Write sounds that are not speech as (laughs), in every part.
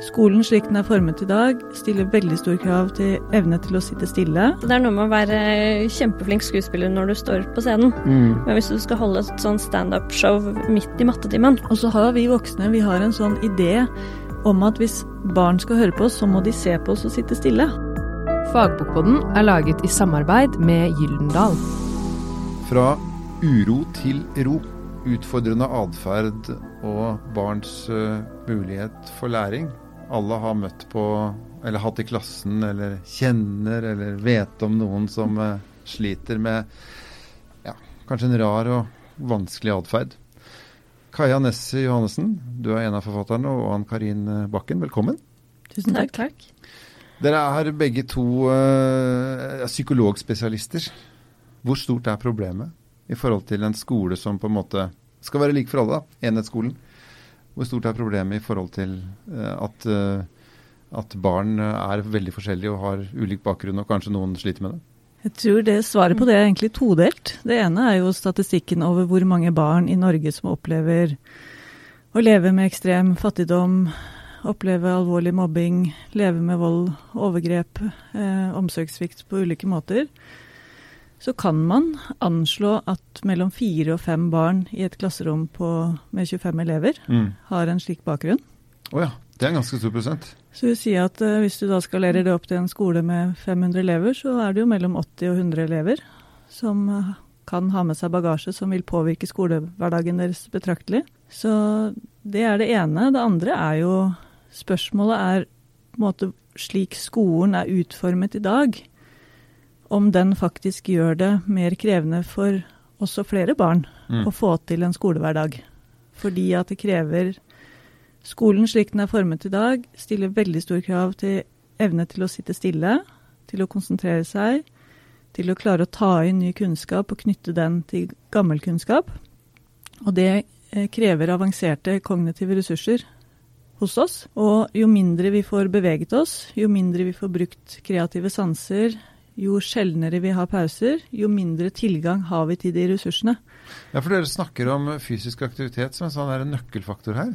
Skolen slik den er formet i dag, stiller veldig store krav til evne til å sitte stille. Det er noe med å være kjempeflink skuespiller når du står på scenen. Mm. Men hvis du skal holde et sånn standup-show midt i mattetimen Og så har vi voksne vi har en sånn idé om at hvis barn skal høre på oss, så må de se på oss og sitte stille. Fagbokboden er laget i samarbeid med Gyldendal. Fra uro til ro. Utfordrende atferd og barns uh, mulighet for læring alle har møtt på, eller hatt i klassen, eller kjenner, eller vet om noen som uh, sliter med ja, kanskje en rar og vanskelig atferd. Kaja Nesse Johannessen, du er en av forfatterne, og Ann Karin Bakken, velkommen. Tusen takk. takk. Dere er begge to uh, psykologspesialister. Hvor stort er problemet i forhold til en skole som på en måte skal være lik for alle, da, enhetsskolen? Hvor stort er problemet i forhold til uh, at, uh, at, barn er veldig forskjellige og har ulik bakgrunn, og kanskje noen sliter med det? Jeg tror det Svaret på det er egentlig todelt. Det ene er jo statistikken over hvor mange barn i Norge som opplever å leve med ekstrem fattigdom, oppleve alvorlig mobbing, leve med vold, overgrep, eh, omsorgssvikt på ulike måter så kan man anslå at mellom fire og fem barn i et klasserom på, med 25 elever mm. har en slik bakgrunn. Å oh ja. Det er en ganske stor prosent. Så vi sier at uh, hvis du da skalerer det opp til en skole med 500 elever, så er det jo mellom 80 og 100 elever som uh, kan ha med seg bagasje som vil påvirke skolehverdagen deres betraktelig. Så det er det ene. Det andre er jo Spørsmålet er på en måte slik skolen er utformet i dag om den faktisk gjør det mer krevende for også flere barn mm. å få til en skolehverdag. Fordi at det krever Skolen slik den er formet i dag, stiller veldig store krav til evne til å sitte stille, til å konsentrere seg, til å klare å ta inn ny kunnskap og knytte den til gammel kunnskap. Og det eh, krever avanserte kognitive ressurser hos oss. Og jo mindre vi får beveget oss, jo mindre vi får brukt kreative sanser, jo sjeldnere vi har pauser, jo mindre tilgang har vi til de ressursene. Ja, for Dere snakker om fysisk aktivitet som en sånn er en nøkkelfaktor her?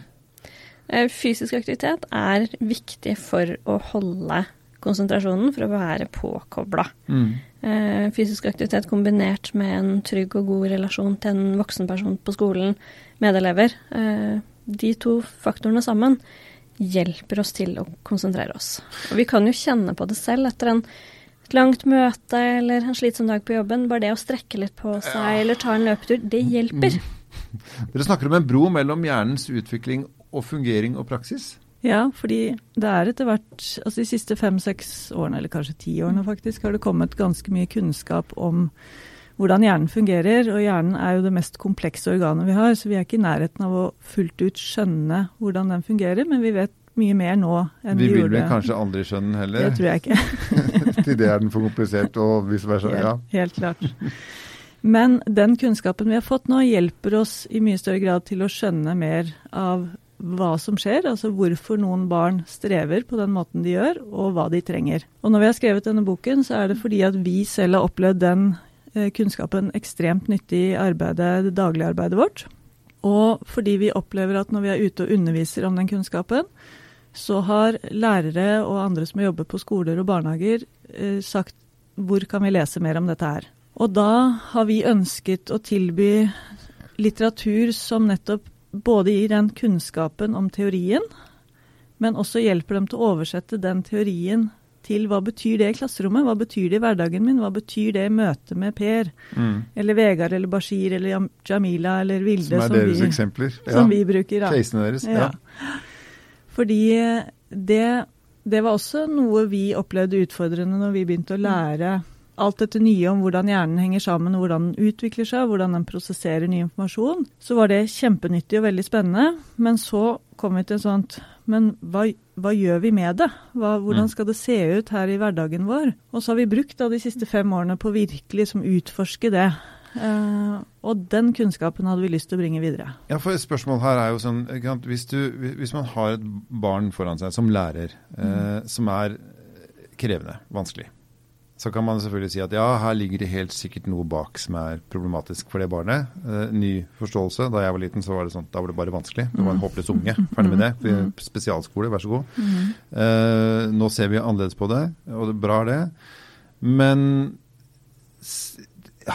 Eh, fysisk aktivitet er viktig for å holde konsentrasjonen, for å være påkobla. Mm. Eh, fysisk aktivitet kombinert med en trygg og god relasjon til en voksen person på skolen, medelever, eh, de to faktorene sammen hjelper oss til å konsentrere oss. Og vi kan jo kjenne på det selv etter en et langt møte eller en slitsom dag på jobben, bare det å strekke litt på seg ja. eller ta en løpetur, det hjelper. Mm. (laughs) Dere snakker om en bro mellom hjernens utvikling og fungering og praksis? Ja, fordi det er etter hvert, altså de siste fem-seks årene, eller kanskje ti årene faktisk, har det kommet ganske mye kunnskap om hvordan hjernen fungerer. Og hjernen er jo det mest komplekse organet vi har, så vi er ikke i nærheten av å fullt ut skjønne hvordan den fungerer. Men vi vet mye mer nå enn vi, vi gjorde. Vi vil vel kanskje aldri skjønne den heller? Det tror jeg ikke. (laughs) Til det er den for komplisert og vice versa. Helt, ja. helt klart. Men den kunnskapen vi har fått nå, hjelper oss i mye større grad til å skjønne mer av hva som skjer, altså hvorfor noen barn strever på den måten de gjør, og hva de trenger. Og når vi har skrevet denne boken, så er det fordi at vi selv har opplevd den eh, kunnskapen ekstremt nyttig i arbeidet, det daglige arbeidet vårt. Og fordi vi opplever at når vi er ute og underviser om den kunnskapen, så har lærere og andre som jobber på skoler og barnehager, eh, sagt hvor kan vi lese mer om dette her. Og da har vi ønsket å tilby litteratur som nettopp både gir den kunnskapen om teorien, men også hjelper dem til å oversette den teorien til hva betyr det i klasserommet, hva betyr det i hverdagen min, hva betyr det i møte med Per, mm. eller Vegard eller Bashir eller Jamila eller Vilde, som, som, vi, eksempler. Ja. som vi bruker. Ja. Casene deres. ja. ja. Fordi det, det, var også noe vi opplevde utfordrende når vi begynte å lære alt dette nye om hvordan hjernen henger sammen, hvordan den utvikler seg, hvordan den prosesserer ny informasjon. Så var det kjempenyttig og veldig spennende. Men så kom vi til sånt Men hva, hva gjør vi med det? Hva, hvordan mm. skal det se ut her i hverdagen vår? Og så har vi brukt da, de siste fem årene på virkelig liksom, utforske det. Uh, og den kunnskapen hadde vi lyst til å bringe videre. Ja, for et spørsmål her er jo sånn, hvis, du, hvis man har et barn foran seg som lærer, uh, mm. som er krevende, vanskelig, Så kan man selvfølgelig si at ja, her ligger det helt sikkert noe bak som er problematisk for det barnet. Eh, ny forståelse. Da jeg var liten, så var det sånn, da var det bare vanskelig. Det var en håpløs unge. Ferdig med det. Spesialskole, vær så god. Eh, nå ser vi annerledes på det, og det er bra det. Men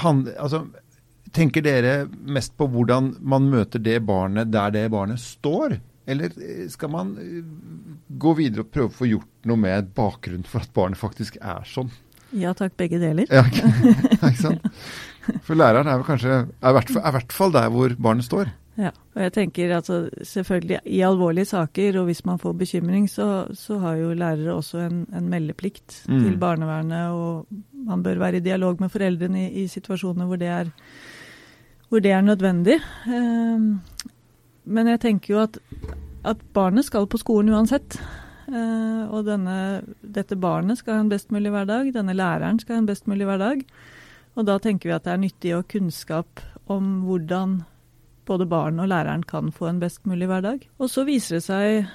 han, altså, tenker dere mest på hvordan man møter det barnet der det barnet står? Eller skal man eh, gå videre og prøve å få gjort noe med bakgrunnen for at barnet faktisk er sånn? Ja takk, begge deler. Ja, (laughs) ikke sant? For læreren er vel kanskje er er hvert fall der hvor barnet står. Ja, og jeg tenker altså selvfølgelig i alvorlige saker, og hvis man får bekymring, så, så har jo lærere også en, en meldeplikt mm. til barnevernet, og man bør være i dialog med foreldrene i, i situasjoner hvor det er, hvor det er nødvendig. Um, men jeg tenker jo at, at barnet skal på skolen uansett. Uh, og denne, dette barnet skal ha en best mulig hverdag, denne læreren skal ha en best mulig hverdag. Og da tenker vi at det er nyttig å ha kunnskap om hvordan både barn og læreren kan få en best mulig hverdag. Og så viser det seg,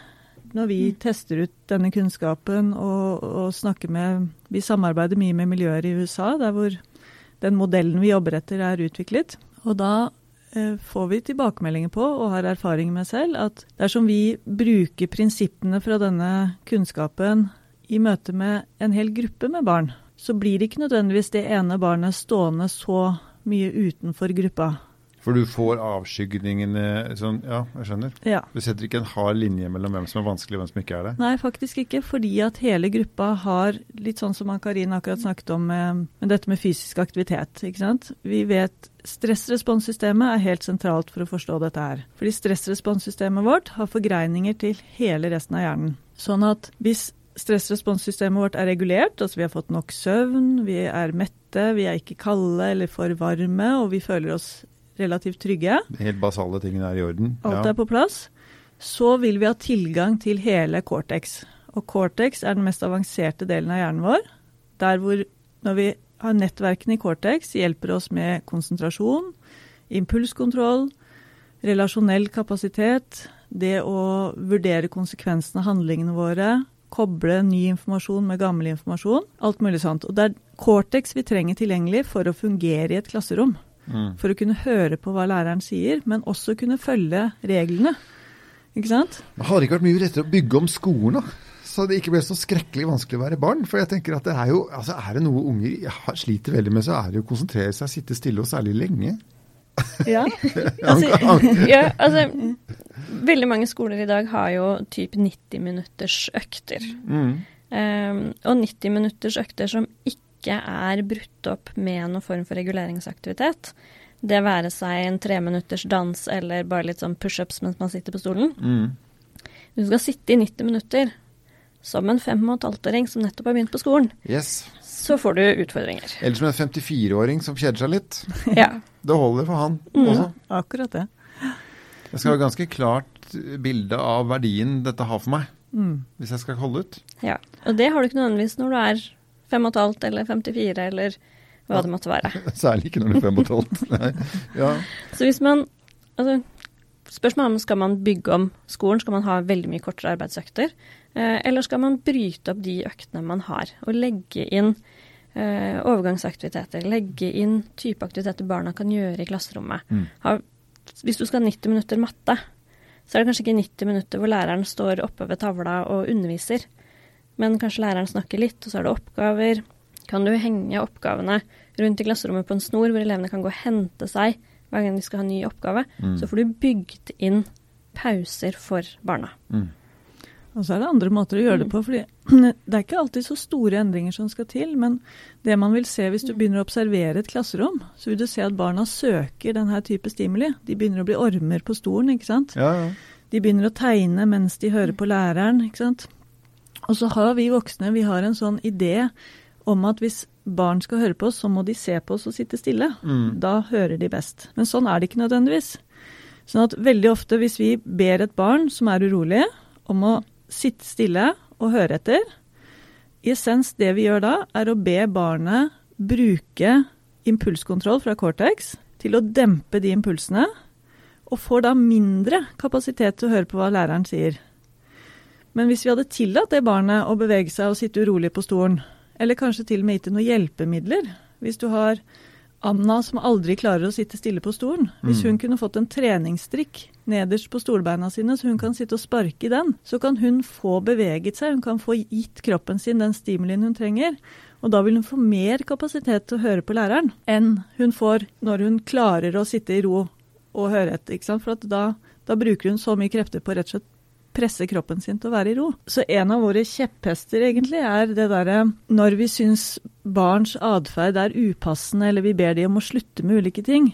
når vi mm. tester ut denne kunnskapen og, og, snakker med Vi samarbeider mye med miljøer i USA, der hvor den modellen vi jobber etter, er utviklet. Og da Eh, får vi tilbakemeldinger på, og har erfaring med selv, at dersom vi bruker prinsippene fra denne kunnskapen i møte med en hel gruppe med barn, så blir det ikke nødvendigvis det ene barnet stående så mye utenfor gruppa. For du får avskygningene sånn Ja, jeg skjønner. Ja. Du setter ikke en hard linje mellom hvem som er vanskelig og hvem som ikke er det? Nei, faktisk ikke. Fordi at hele gruppa har, litt sånn som Karin akkurat snakket om med, med dette med fysisk aktivitet. ikke sant? Vi vet stressresponssystemet er helt sentralt for å forstå dette her. Fordi stressresponssystemet vårt har forgreininger til hele resten av hjernen. Sånn at hvis stressresponssystemet vårt er regulert, altså vi har fått nok søvn, vi er mette, vi er ikke kalde eller for varme, og vi føler oss relativt trygge. Helt basale tingene er i orden. Alt ja. er på plass. Så vil vi ha tilgang til hele cortex. Og cortex er den mest avanserte delen av hjernen vår. Der hvor når vi har nettverkene i cortex, hjelper oss med konsentrasjon, impulskontroll, relasjonell kapasitet, det å vurdere konsekvensene av handlingene våre, koble ny informasjon med gammel informasjon, alt mulig sånt. Og det er cortex vi trenger tilgjengelig for å fungere i et klasserom. Mm. For å kunne høre på hva læreren sier, men også kunne følge reglene. Ikke sant? Det hadde ikke vært mye rettere å bygge om skolen, da? Så det ikke ble så skrekkelig vanskelig å være barn. For jeg tenker at det er jo altså Er det noe unger sliter veldig med, så er det jo å konsentrere seg, sitte stille og særlig lenge. Ja. (laughs) altså, ja, altså Veldig mange skoler i dag har jo typ 90 minutters økter. Mm. Um, og 90 minutters økter som ikke ikke er brutt opp med noen form for reguleringsaktivitet, det være seg en treminutters dans eller bare litt sånn pushups mens man sitter på stolen mm. Du skal sitte i 90 minutter som en fem og et halvt-åring som nettopp har begynt på skolen. Yes. Så får du utfordringer. Eller som en 54-åring som kjeder seg litt. (laughs) ja. Det holder for han mm. også. Akkurat det. Jeg skal ha ganske klart bilde av verdien dette har for meg. Mm. Hvis jeg skal holde ut. Ja, og det har du ikke nødvendigvis når du er 5,5 eller 54 eller hva det måtte være. (laughs) Særlig ikke når du er 5,5. (laughs) ja. Så hvis man altså, Spørsmålet om skal man bygge om skolen, skal man ha veldig mye kortere arbeidsøkter? Eh, eller skal man bryte opp de øktene man har, og legge inn eh, overgangsaktiviteter? Legge inn type aktiviteter barna kan gjøre i klasserommet. Mm. Ha, hvis du skal ha 90 minutter matte, så er det kanskje ikke 90 minutter hvor læreren står oppe ved tavla og underviser men kanskje læreren snakker litt, og så er det oppgaver. Kan du henge oppgavene rundt i klasserommet på en snor, hvor elevene kan gå og hente seg hver gang de skal ha en ny oppgave, mm. så får du bygd inn pauser for barna. Mm. Og så er det andre måter å gjøre det på. fordi (clears throat) Det er ikke alltid så store endringer som skal til. Men det man vil se hvis du begynner å observere et klasserom, så vil du se at barna søker denne type stimuli. De begynner å bli ormer på stolen, ikke sant. Ja, ja. De begynner å tegne mens de hører på læreren. ikke sant? Og så har vi voksne vi har en sånn idé om at hvis barn skal høre på oss, så må de se på oss og sitte stille. Mm. Da hører de best. Men sånn er det ikke nødvendigvis. Sånn at veldig ofte hvis vi ber et barn som er urolig, om å sitte stille og høre etter, i essens det vi gjør da, er å be barnet bruke impulskontroll fra Cortex til å dempe de impulsene, og får da mindre kapasitet til å høre på hva læreren sier. Men hvis vi hadde tillatt det barnet å bevege seg og sitte urolig på stolen eller kanskje til og med gitt det noen hjelpemidler. Hvis du har Anna som aldri klarer å sitte stille på stolen. Hvis Mm. hun kunne fått en treningsstrikk nederst på stolbeina sine, så hun kan sitte og sparke i den, så kan hun få beveget seg, hun kan få gitt kroppen sin den stimulien hun trenger. Og da vil hun få mer kapasitet til å høre på læreren enn hun får når hun klarer å sitte i ro og høre etter. For at da, da bruker hun så mye krefter på rett og slett presse kroppen sin til å være i ro. Så en av våre kjepphester egentlig er det derre når vi syns barns atferd er upassende, eller vi ber de om å slutte med ulike ting,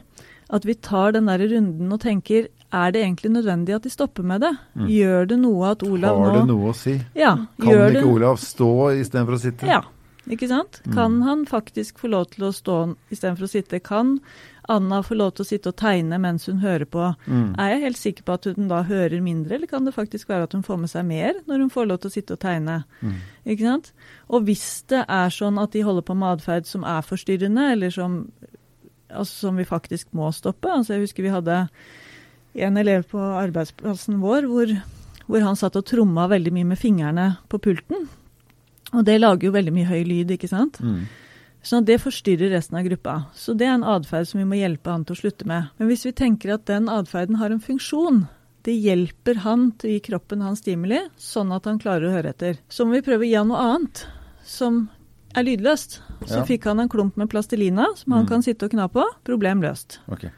at vi tar den der runden og tenker er det egentlig nødvendig at de stopper med det? Mm. Gjør det noe at Olav nå Har det noe å si? Ja, Kan ikke det Olav stå istedenfor å sitte? Ja, ikke sant? Mm. Kan han faktisk få lov til å stå istedenfor å sitte? Kan Anna får lov til å sitte og tegne mens hun hører på? Mm. Er jeg helt sikker på at hun da hører mindre, eller kan det faktisk være at hun får med seg mer når hun får lov til å sitte og tegne? Mm. Ikke sant? Og hvis det er sånn at de holder på med atferd som er forstyrrende, eller som, altså som vi faktisk må stoppe altså Jeg husker vi hadde en elev på arbeidsplassen vår hvor, hvor han satt og tromma veldig mye med fingrene på pulten. Og det lager jo veldig mye høy lyd, ikke sant? Mm. Sånn at det forstyrrer resten av gruppa. Så det er en atferd som vi må hjelpe han til å slutte med. Men hvis vi tenker at den atferden har en funksjon, det hjelper han til å gi kroppen hans stimuli, sånn at han klarer å høre etter. Så må vi prøve å gi han noe annet, som er lydløst. Så Ja. fikk han en klump med plastelina som han Mm. kan sitte og kna på. Problem løst. Okay.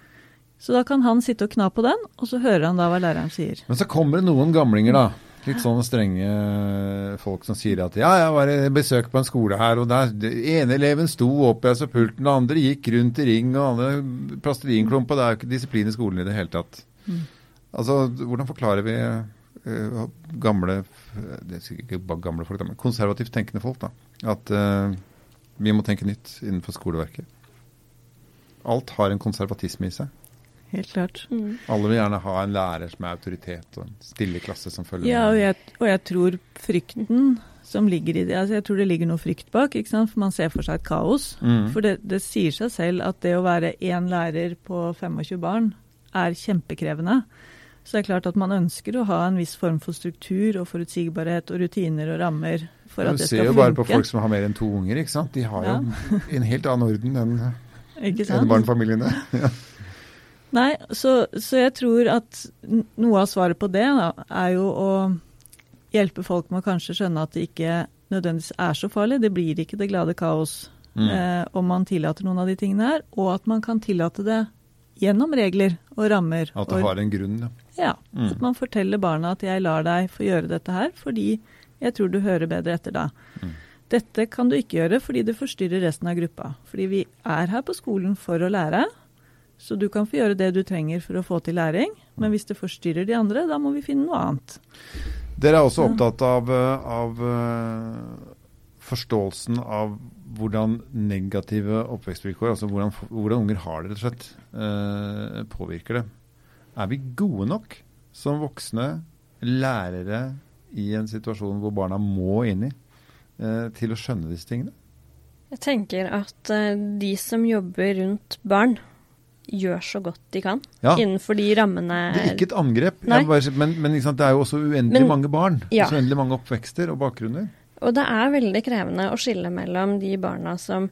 Så da kan han sitte og kna på den, og så hører han da hva læreren sier. Men så kommer det noen gamlinger, da. Litt sånne strenge folk som sier at ja, jeg var i besøk på en skole her, og der ene eleven sto opp i pulten, den andre gikk rundt i ring, og andre plastelinklump, og det er jo ikke disiplin i skolen i det hele tatt. Mm. Altså, hvordan forklarer vi uh, gamle Det er ikke bare gamle folk, men konservativt tenkende folk, da. At uh, vi må tenke nytt innenfor skoleverket. Alt har en konservatisme i seg. Helt klart. Mm. Alle vil gjerne ha en lærer som er autoritet, og en stille klasse som følger Ja, og jeg, og jeg tror frykten som ligger i det altså Jeg tror det ligger noe frykt bak, ikke sant? for man ser for seg et kaos. Mm. For det, det sier seg selv at det å være én lærer på 25 barn er kjempekrevende. Så det er klart at man ønsker å ha en viss form for struktur og forutsigbarhet og rutiner og rammer for Du at det ser jo bare på folk som har mer enn to unger, ikke sant. De har jo en helt annen orden enn (laughs) enebarnfamiliene. Ja. (laughs) Nei, så, så jeg tror at noe av svaret på det da, er jo å hjelpe folk med å kanskje skjønne at det ikke nødvendigvis er så farlig. Det blir ikke det glade kaos Mm. eh, om man tillater noen av de tingene her, og at man kan tillate det gjennom regler og rammer. At det har en grunn, ja. ja, Mm. At man forteller barna at 'jeg lar deg få gjøre dette her fordi jeg tror du hører bedre etter da'. Mm. Dette kan du ikke gjøre fordi det forstyrrer resten av gruppa. Fordi vi er her på skolen for å lære. Så du kan få gjøre det du trenger for å få til læring, men hvis det forstyrrer de andre, da må vi finne noe annet. Dere er også Ja. opptatt av, eh, av eh, forståelsen av hvordan negative oppvekstvilkår, altså hvordan, hvordan unger har det, rett og slett, eh, påvirker det. Er vi gode nok som voksne lærere i en situasjon hvor barna må inn i, eh, til å skjønne disse tingene? Jeg tenker at de som jobber rundt barn, gjør så godt de kan Ja. innenfor de rammene Det er ikke et angrep, bare, men, men sant, det er jo også uendelig Men- mange barn. Ja. Så uendelig mange oppvekster og bakgrunner. Og det er veldig krevende å skille mellom de barna som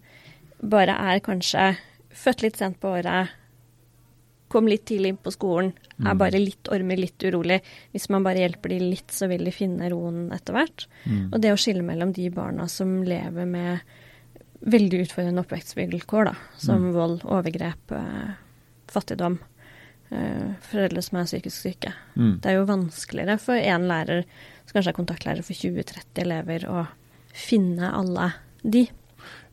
bare er kanskje født litt sent på året, kom litt tidlig inn på skolen, er Mm. bare litt ormer, litt urolig. Hvis man bare hjelper de litt, så vil de finne roen etter hvert. Mm. Og det å skille mellom de barna som lever med veldig utfordrende oppvekstvilkår, da, som Mm. vold, overgrep, eh, fattigdom, eh, foreldre som er psykisk syke. Mm. Det er jo vanskeligere for én lærer, som kanskje er kontaktlærer for 20-30 elever, å finne alle de.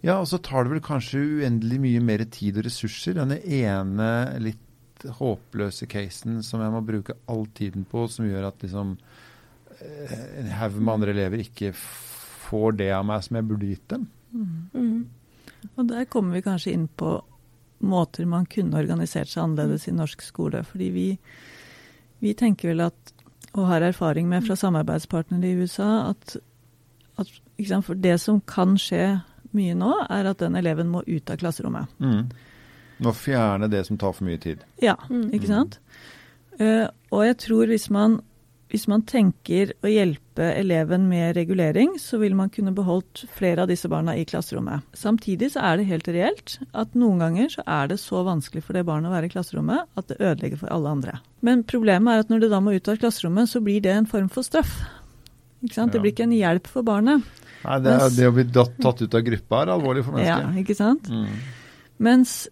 Ja, og så tar det vel kanskje uendelig mye mer tid og ressurser. Denne ene litt håpløse casen som jeg må bruke all tiden på, som gjør at liksom eh, en haug med andre elever ikke får det av meg som jeg burde gitt dem. Mm. Og der kommer vi kanskje inn på måter man kunne organisert seg annerledes i norsk skole. Fordi vi, vi tenker vel at, og har erfaring med fra samarbeidspartnere i USA, at, at ikke sant, for det som kan skje mye nå, er at den eleven må ut av klasserommet. Og fjerne det som tar for mye tid. Ja, Mm. ikke sant? Eh, og jeg tror hvis man, hvis man tenker å hjelpe hjelpe eleven med regulering, så vil man kunne beholdt flere av disse barna i klasserommet. Samtidig så er det helt reelt at noen ganger så er det så vanskelig for det barnet å være i klasserommet at det ødelegger for alle andre. Men problemet er at når det da må ut av klasserommet, så blir det en form for straff. Ikke sant? Det blir ikke en hjelp for barnet. Nei, det, er, det å bli tatt ut av gruppa er alvorlig for mennesker. Ja, ikke sant? Mm. Mens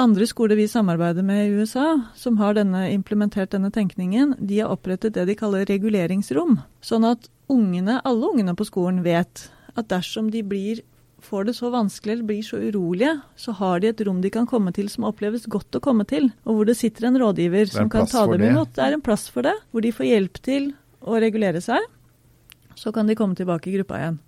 andre skoler vi samarbeider med i USA, som har denne, implementert denne tenkningen, de har opprettet det de kaller reguleringsrom. Sånn at ungene, alle ungene på skolen vet at dersom de blir, får det så vanskelig eller blir så urolige, så har de et rom de kan komme til som oppleves godt å komme til, og hvor det sitter en rådgiver som kan ta dem imot. Det er en plass for det, hvor de får hjelp til å regulere seg. Så kan de komme tilbake i gruppa igjen.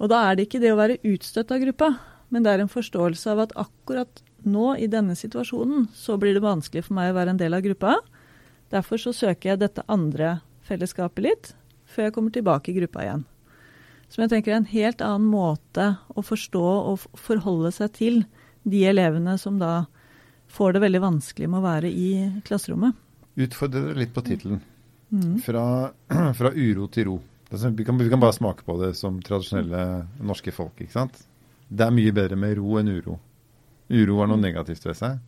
Og da er det ikke det å være utstøtt av gruppa, men det er en forståelse av at akkurat nå i denne situasjonen så blir det vanskelig for meg å være en del av gruppa. Derfor så søker jeg dette andre fellesskapet litt, før jeg kommer tilbake i gruppa igjen. Som jeg tenker er en helt annen måte å forstå og forholde seg til de elevene som da får det veldig vanskelig med å være i klasserommet. Utfordre litt på tittelen. Mm. Fra, (clears throat) fra, uro til ro. Sånn, vi kan, vi kan bare smake på det som tradisjonelle norske folk. ikke sant? Det er mye bedre med ro enn uro. Uro har noe negativt ved seg.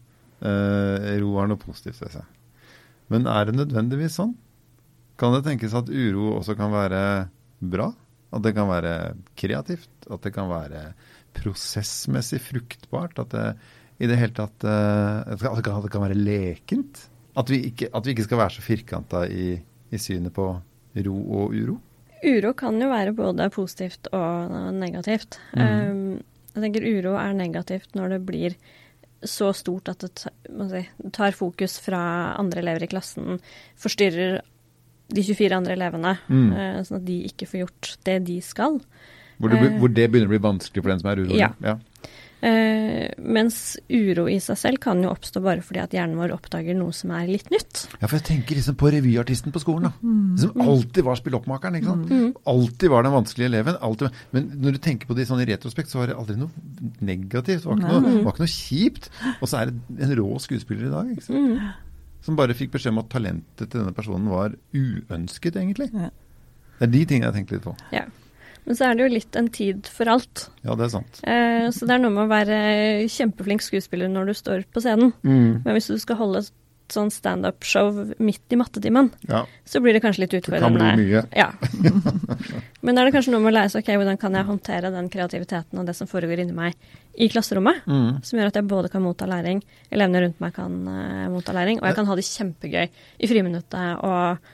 Eh, ro har noe positivt ved seg. Men er det nødvendigvis sånn? Kan det tenkes at uro også kan være bra? At det kan være kreativt? At det kan være prosessmessig fruktbart? At det i det hele tatt eh, at det, kan, være lekent? At vi ikke, at vi ikke skal være så firkanta i, i synet på ro og uro? Uro kan jo være både positivt og negativt. Mm. Um, jeg tenker uro er negativt når det blir så stort at det tar fokus fra andre elever i klassen, forstyrrer de 24 andre elevene, mm. uh, sånn at de ikke får gjort det de skal. Hvor det, hvor det begynner å bli vanskelig for den som er urolig? Ja. ja. Uh, mens uro i seg selv kan jo oppstå bare fordi at hjernen vår oppdager noe som er litt nytt. Ja, for jeg tenker liksom på revyartisten på skolen, da. Mm. Som alltid var spilloppmakeren. ikke sant? Mm. Alltid var den vanskelige eleven. Alltid, men når du tenker på det sånn i retrospekt, så var det aldri noe negativt. Det var ikke, noe, var ikke noe, kjipt. Og så er det en rå skuespiller i dag. ikke sant? Mm. Som bare fikk beskjed om at talentet til denne personen var uønsket, egentlig. Ja. Det er de tingene jeg tenker litt på. Ja. Men så er det jo litt en tid for alt. Ja, det er sant. Eh, så det er noe med å være kjempeflink skuespiller når du står på scenen. Mm. Men hvis du skal holde et sånn standup-show midt i mattetimen, ja. så blir det kanskje litt utfordrende. Det kan bli mye. Ja. (laughs) Men er det kanskje noe med å lære seg ok, hvordan kan jeg håndtere den kreativiteten og det som foregår inni meg i klasserommet, mm. som gjør at jeg både kan motta læring, elevene rundt meg kan uh, motta læring, og jeg kan ha det kjempegøy i friminuttet og Eh,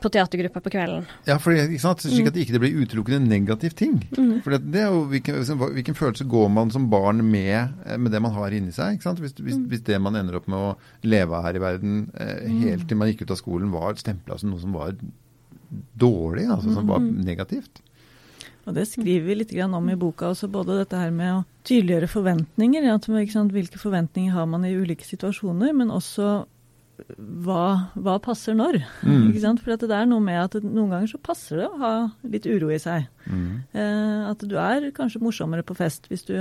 på teatergruppa på kvelden. Ja, for, ikke sant? slik at det ikke blir utelukkende negativ ting. Mm. For det, er jo hvilken, hvilken, følelse går man som barn med, eh, med det man har inni seg? ikke sant? Hvis, hvis, mm. hvis, det man ender opp med å leve her i verden eh, mm. helt til man gikk ut av skolen, var stempla som noe som var dårlig, altså som var mm. negativt. Og Det skriver vi litt om i boka også, både dette her med å tydeliggjøre forventninger. At, hvilke forventninger har man i ulike situasjoner, men også hva, hva passer når? Mm. Ikke sant? For det er noe med at noen ganger så passer det å ha litt uro i seg. Mm. Eh, at du er kanskje morsommere på fest hvis du,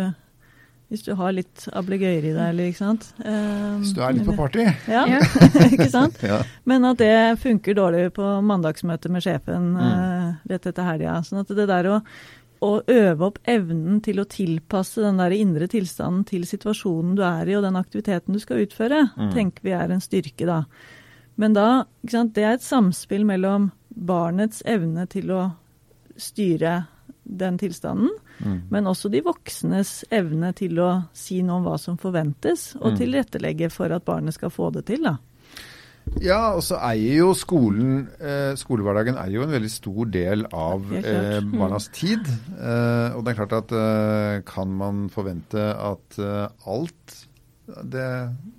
hvis du har litt ablegøyer i deg, eller ikke sant. Eh, hvis du er litt på party? Ja, (laughs) ikke sant. ja. Men at det funker dårlig på mandagsmøte med sjefen mm. eh, rett etter helga. Sånn at det der å å øve opp evnen til å tilpasse den der indre tilstanden til situasjonen du er i, og den aktiviteten du skal utføre, mm. tenker vi er en styrke, da. Men da, sant, det er et samspill mellom barnets evne til å styre den tilstanden, mm. men også de voksnes evne til å si noe om hva som forventes, og mm. tilrettelegge for at barnet skal få det til. da. Ja, og så eier jo skolen eh, Skolehverdagen er jo en veldig stor del av eh, barnas tid. Eh, og det er klart at eh, kan man forvente at eh, alt det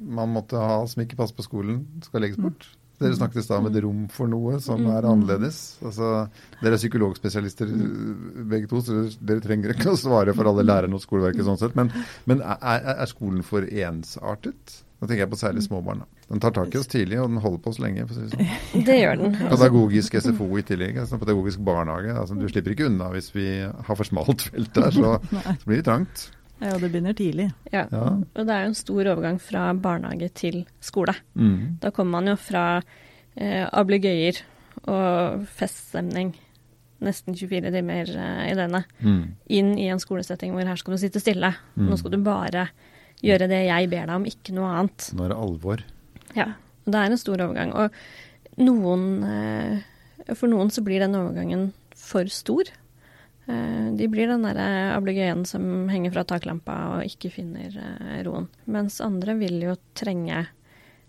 man måtte ha som ikke passer på skolen, skal legges bort? Dere snakket i stad om et rom for noe som er annerledes. Altså, dere er psykologspesialister begge to, så dere trenger ikke å svare for alle lærerne og skoleverket sånn sett. Men, men er, er, skolen for ensartet? Da tenker jeg på særlig småbarn. Den tar tak i oss tidlig, og den holder på oss lenge. for å si Det sånn. (laughs) Det gjør den. Pedagogisk SFO i tillegg. altså Pedagogisk barnehage. altså Du slipper ikke unna hvis vi har for smalt felt der, så, (laughs) så blir det trangt. Ja, det begynner tidlig. Ja. ja. og det er jo en stor overgang fra barnehage til skole. Mm. Da kommer man jo fra eh, ablegøyer og feststemning nesten 24 timer eh, i døgnet Mm. inn i en skolesetting hvor her skal du sitte stille. Mm. Nå skal du bare gjøre det jeg ber deg om, ikke noe annet. Nå er det alvor. Ja, og det er en stor overgang. Og noen, eh, for noen så blir den overgangen for stor. Eh, De blir den derre ablegøyen som henger fra taklampa og ikke finner eh, roen. Mens andre vil jo trenge,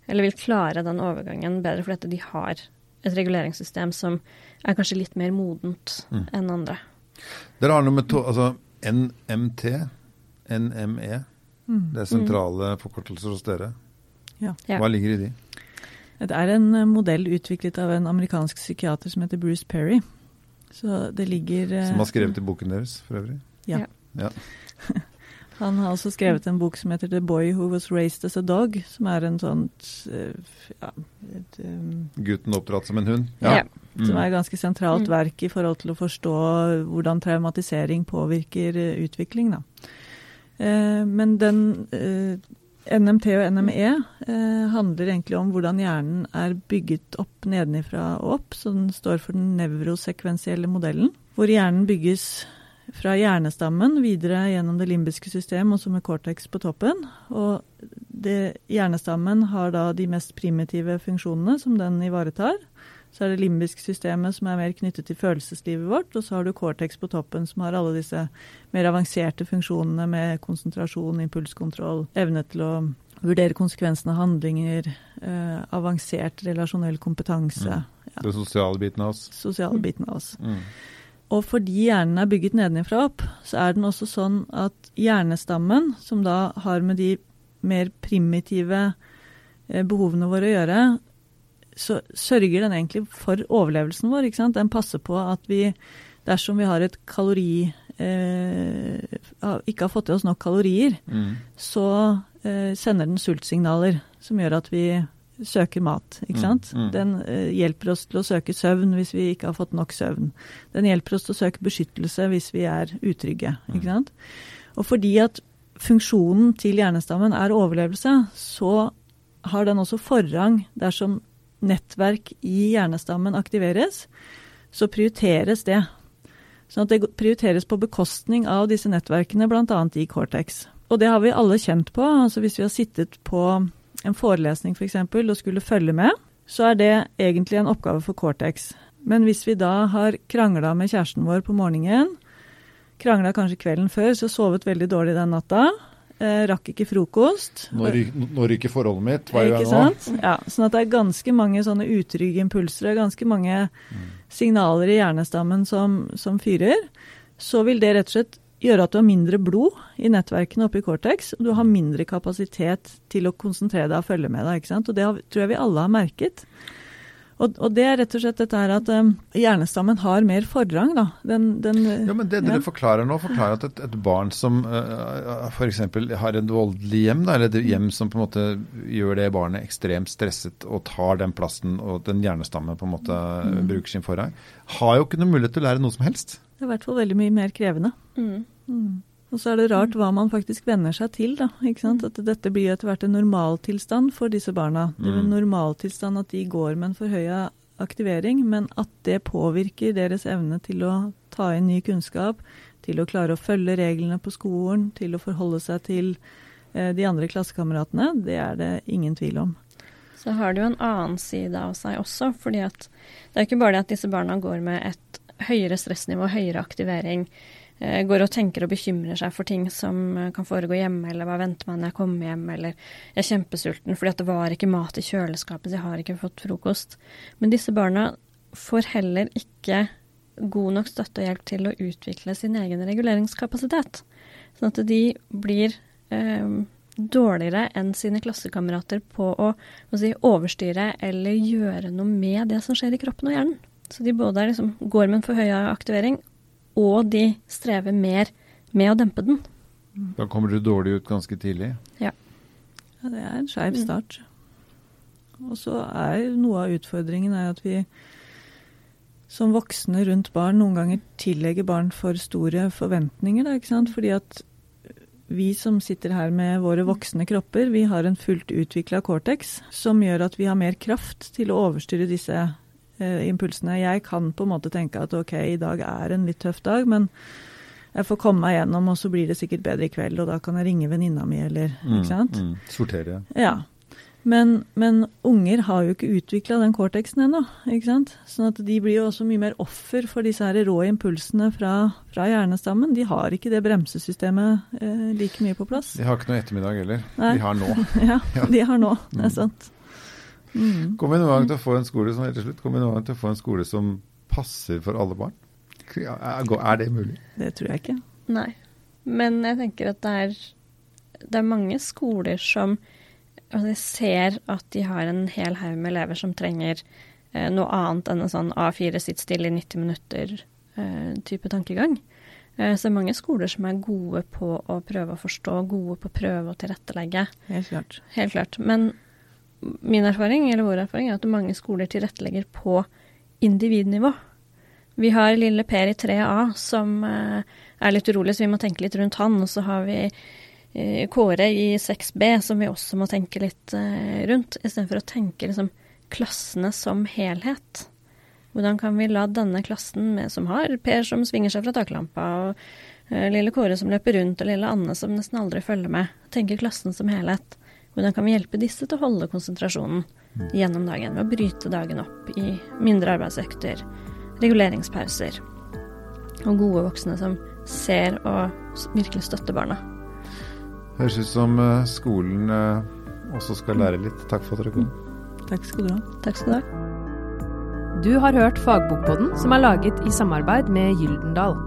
eller vil klare den overgangen bedre fordi de har et reguleringssystem som er kanskje litt mer modent Mm. enn andre. Dere har noe med to, altså NMT, NME. Mm. Det er sentrale forkortelser hos dere. Ja. Ja. Hva ligger i de? Det er en eh, modell utviklet av en amerikansk psykiater som heter Bruce Perry. Så det ligger eh, Som har skrevet i boken deres, for øvrig. Ja. Ja. (laughs) Han har også skrevet en bok som heter 'The Boy Who Was Raised As A Dog', som er en sånt eh, ja, um, Gutten oppdratt som en hund. Ja. som Mm. er et ganske sentralt Mm. verk i forhold til å forstå hvordan traumatisering påvirker utvikling. Da. Eh, men den eh, NMT og NME eh, handler egentlig om hvordan hjernen er bygget opp nedenifra og opp. Så den står for den nevrosekvensielle modellen, hvor hjernen bygges fra hjernestammen videre gjennom det limbiske system, og så med cortex på toppen. Og det, hjernestammen har da de mest primitive funksjonene som den ivaretar. Så er det limbisk systemet som er mer knyttet til følelseslivet vårt, og så har du cortex på toppen som har alle disse mer avanserte funksjonene med konsentrasjon, impulskontroll, evne til å vurdere konsekvensene av handlinger, eh, avansert relasjonell kompetanse, Mm. ja, Den sosiale biten av oss. sosiale biten av oss. Mm. Og fordi hjernen er bygget nedenifra opp, så er den også sånn at hjernestammen, som da har med de mer primitive eh, behovene våre å gjøre, så sørger den egentlig for overlevelsen vår. ikke sant? Den passer på at vi, dersom vi har et kalori eh, ikke har fått i oss nok kalorier, Mm. så eh, sender den sultsignaler som gjør at vi søker mat. ikke Mm, sant? mm. Den eh, hjelper oss til å søke søvn hvis vi ikke har fått nok søvn. Den hjelper oss til å søke beskyttelse hvis vi er utrygge. Mm. ikke sant? Og fordi at funksjonen til hjernestammen er overlevelse, så har den også forrang dersom nettverk i hjernestammen aktiveres, så prioriteres det. Sånn at det prioriteres på bekostning av disse nettverkene, bl.a. i Cortex. Og det har vi alle kjent på. altså Hvis vi har sittet på en forelesning f.eks. For og skulle følge med, så er det egentlig en oppgave for Cortex. Men hvis vi da har krangla med kjæresten vår på morgenen, krangla kanskje kvelden før, så sovet veldig dårlig den natta, eh, rakk ikke frokost Nå, ryker, forholdet mitt. Hva gjør ikke jeg nå? sant? Ja, sånn at det er ganske mange sånne utrygge impulser, er ganske mange signaler i hjernestammen som, som fyrer. Så vil det rett og slett gjøre at du har mindre blod i nettverkene oppe i Cortex, og du har mindre kapasitet til å konsentrere deg og følge med deg. ikke sant? Og det har, tror jeg vi alle har merket. Og, og det er rett og slett dette her at um, hjernestammen har mer forrang, da. Den, den, Ja, men Det ja. dere forklarer nå, forklarer at et, et barn som uh, f.eks. har et voldelig hjem, da, eller et hjem som på en måte gjør det barnet ekstremt stresset og tar den plassen, og den hjernestammen på en måte Mm. bruker sin forrang, har jo ikke noe mulighet til å lære noe som helst. Det er i hvert fall veldig mye mer krevende. Mm. Mm. Og så er det rart hva man faktisk venner seg til. da, ikke sant? At dette blir etter hvert en normaltilstand for disse barna. Det er en Mm. normaltilstand at de går med en forhøya aktivering, men at det påvirker deres evne til å ta inn ny kunnskap, til å klare å følge reglene på skolen, til å forholde seg til eh, de andre klassekameratene, det er det ingen tvil om. Så har det jo en annen side av seg også, fordi at det er ikke bare det at disse barna går med et høyere stressnivå, høyere aktivering, går og tenker og bekymrer seg for ting som eh, kan foregå hjemme, eller hva venter meg når jeg kommer hjem, eller jeg er kjempesulten fordi at det var ikke mat i kjøleskapet, så jeg har ikke fått frokost. Men disse barna får heller ikke god nok støtte og hjelp til å utvikle sin egen reguleringskapasitet. Sånn at de blir eh, dårligere enn sine klassekamerater på å, si, overstyre eller gjøre noe med det som skjer i kroppen og hjernen. Så de både liksom, går med en forhøya aktivering, og de strever mer med å dempe den. Da kommer du dårlig ut ganske tidlig. Ja, det er en skeiv Mm. start. Og så er noe av utfordringen er at vi som voksne rundt barn noen ganger tillegger barn for store forventninger. Da, ikke sant? Fordi at vi som sitter her med våre voksne kropper, vi har en fullt utvikla cortex som gjør at vi har mer kraft til å overstyre disse eh, impulsene. Jeg kan på en måte tenke at ok, i dag er en litt tøff dag, men jeg får komme meg gjennom, og så blir det sikkert bedre i kveld, og da kan jeg ringe venninna mi, eller Ikke sant? Mm, sortere. Ja. Men, men, unger har jo ikke utvikla den cortexen ennå. ikke sant? Sånn at de blir jo også mye mer offer for disse her rå impulsene fra, fra hjernestammen. De har ikke det bremsesystemet eh, like mye på plass. De har ikke noe ettermiddag heller. Nei. De har nå. (laughs) ja, de har nå. Det er sant. Mm. Kommer vi noen gang til å få en skole som til slutt, kommer vi noen gang til å få en skole som passer for alle barn? Er det mulig? Det tror jeg ikke. Nei. Men jeg tenker at det er, det er mange skoler som altså ser at de har en hel haug med elever som trenger eh, noe annet enn en sånn A4 sitt stille i 90 minutter-type eh, tankegang. Eh, så det er mange skoler som er gode på å prøve å forstå, gode på å prøve å tilrettelegge. Helt klart. Helt klart. Men min erfaring, eller vår erfaring, er at mange skoler tilrettelegger på individnivå. Vi har lille Per i 3A som eh, er litt urolig, så vi må tenke litt rundt han. Og så har vi eh, Kåre i 6B som vi også må tenke litt eh, rundt, istedenfor å tenke liksom, klassene som helhet. Hvordan kan vi la denne klassen med, som har Per som svinger seg fra taklampa, og lille Kåre som løper rundt, og lille Anne som nesten aldri følger med, tenke klassen som helhet. Hvordan kan vi hjelpe disse til å holde konsentrasjonen mm. gjennom dagen ved å bryte dagen opp i mindre arbeidsøkter? reguleringspauser. Og gode voksne som ser og virkelig støtter barna. Høres ut som eh, skolen eh, også skal lære litt. Takk for at dere kom. Takk skal du ha. Takk skal du ha. Du har hørt Fagbokpodden, som er laget i samarbeid med Gyldendal.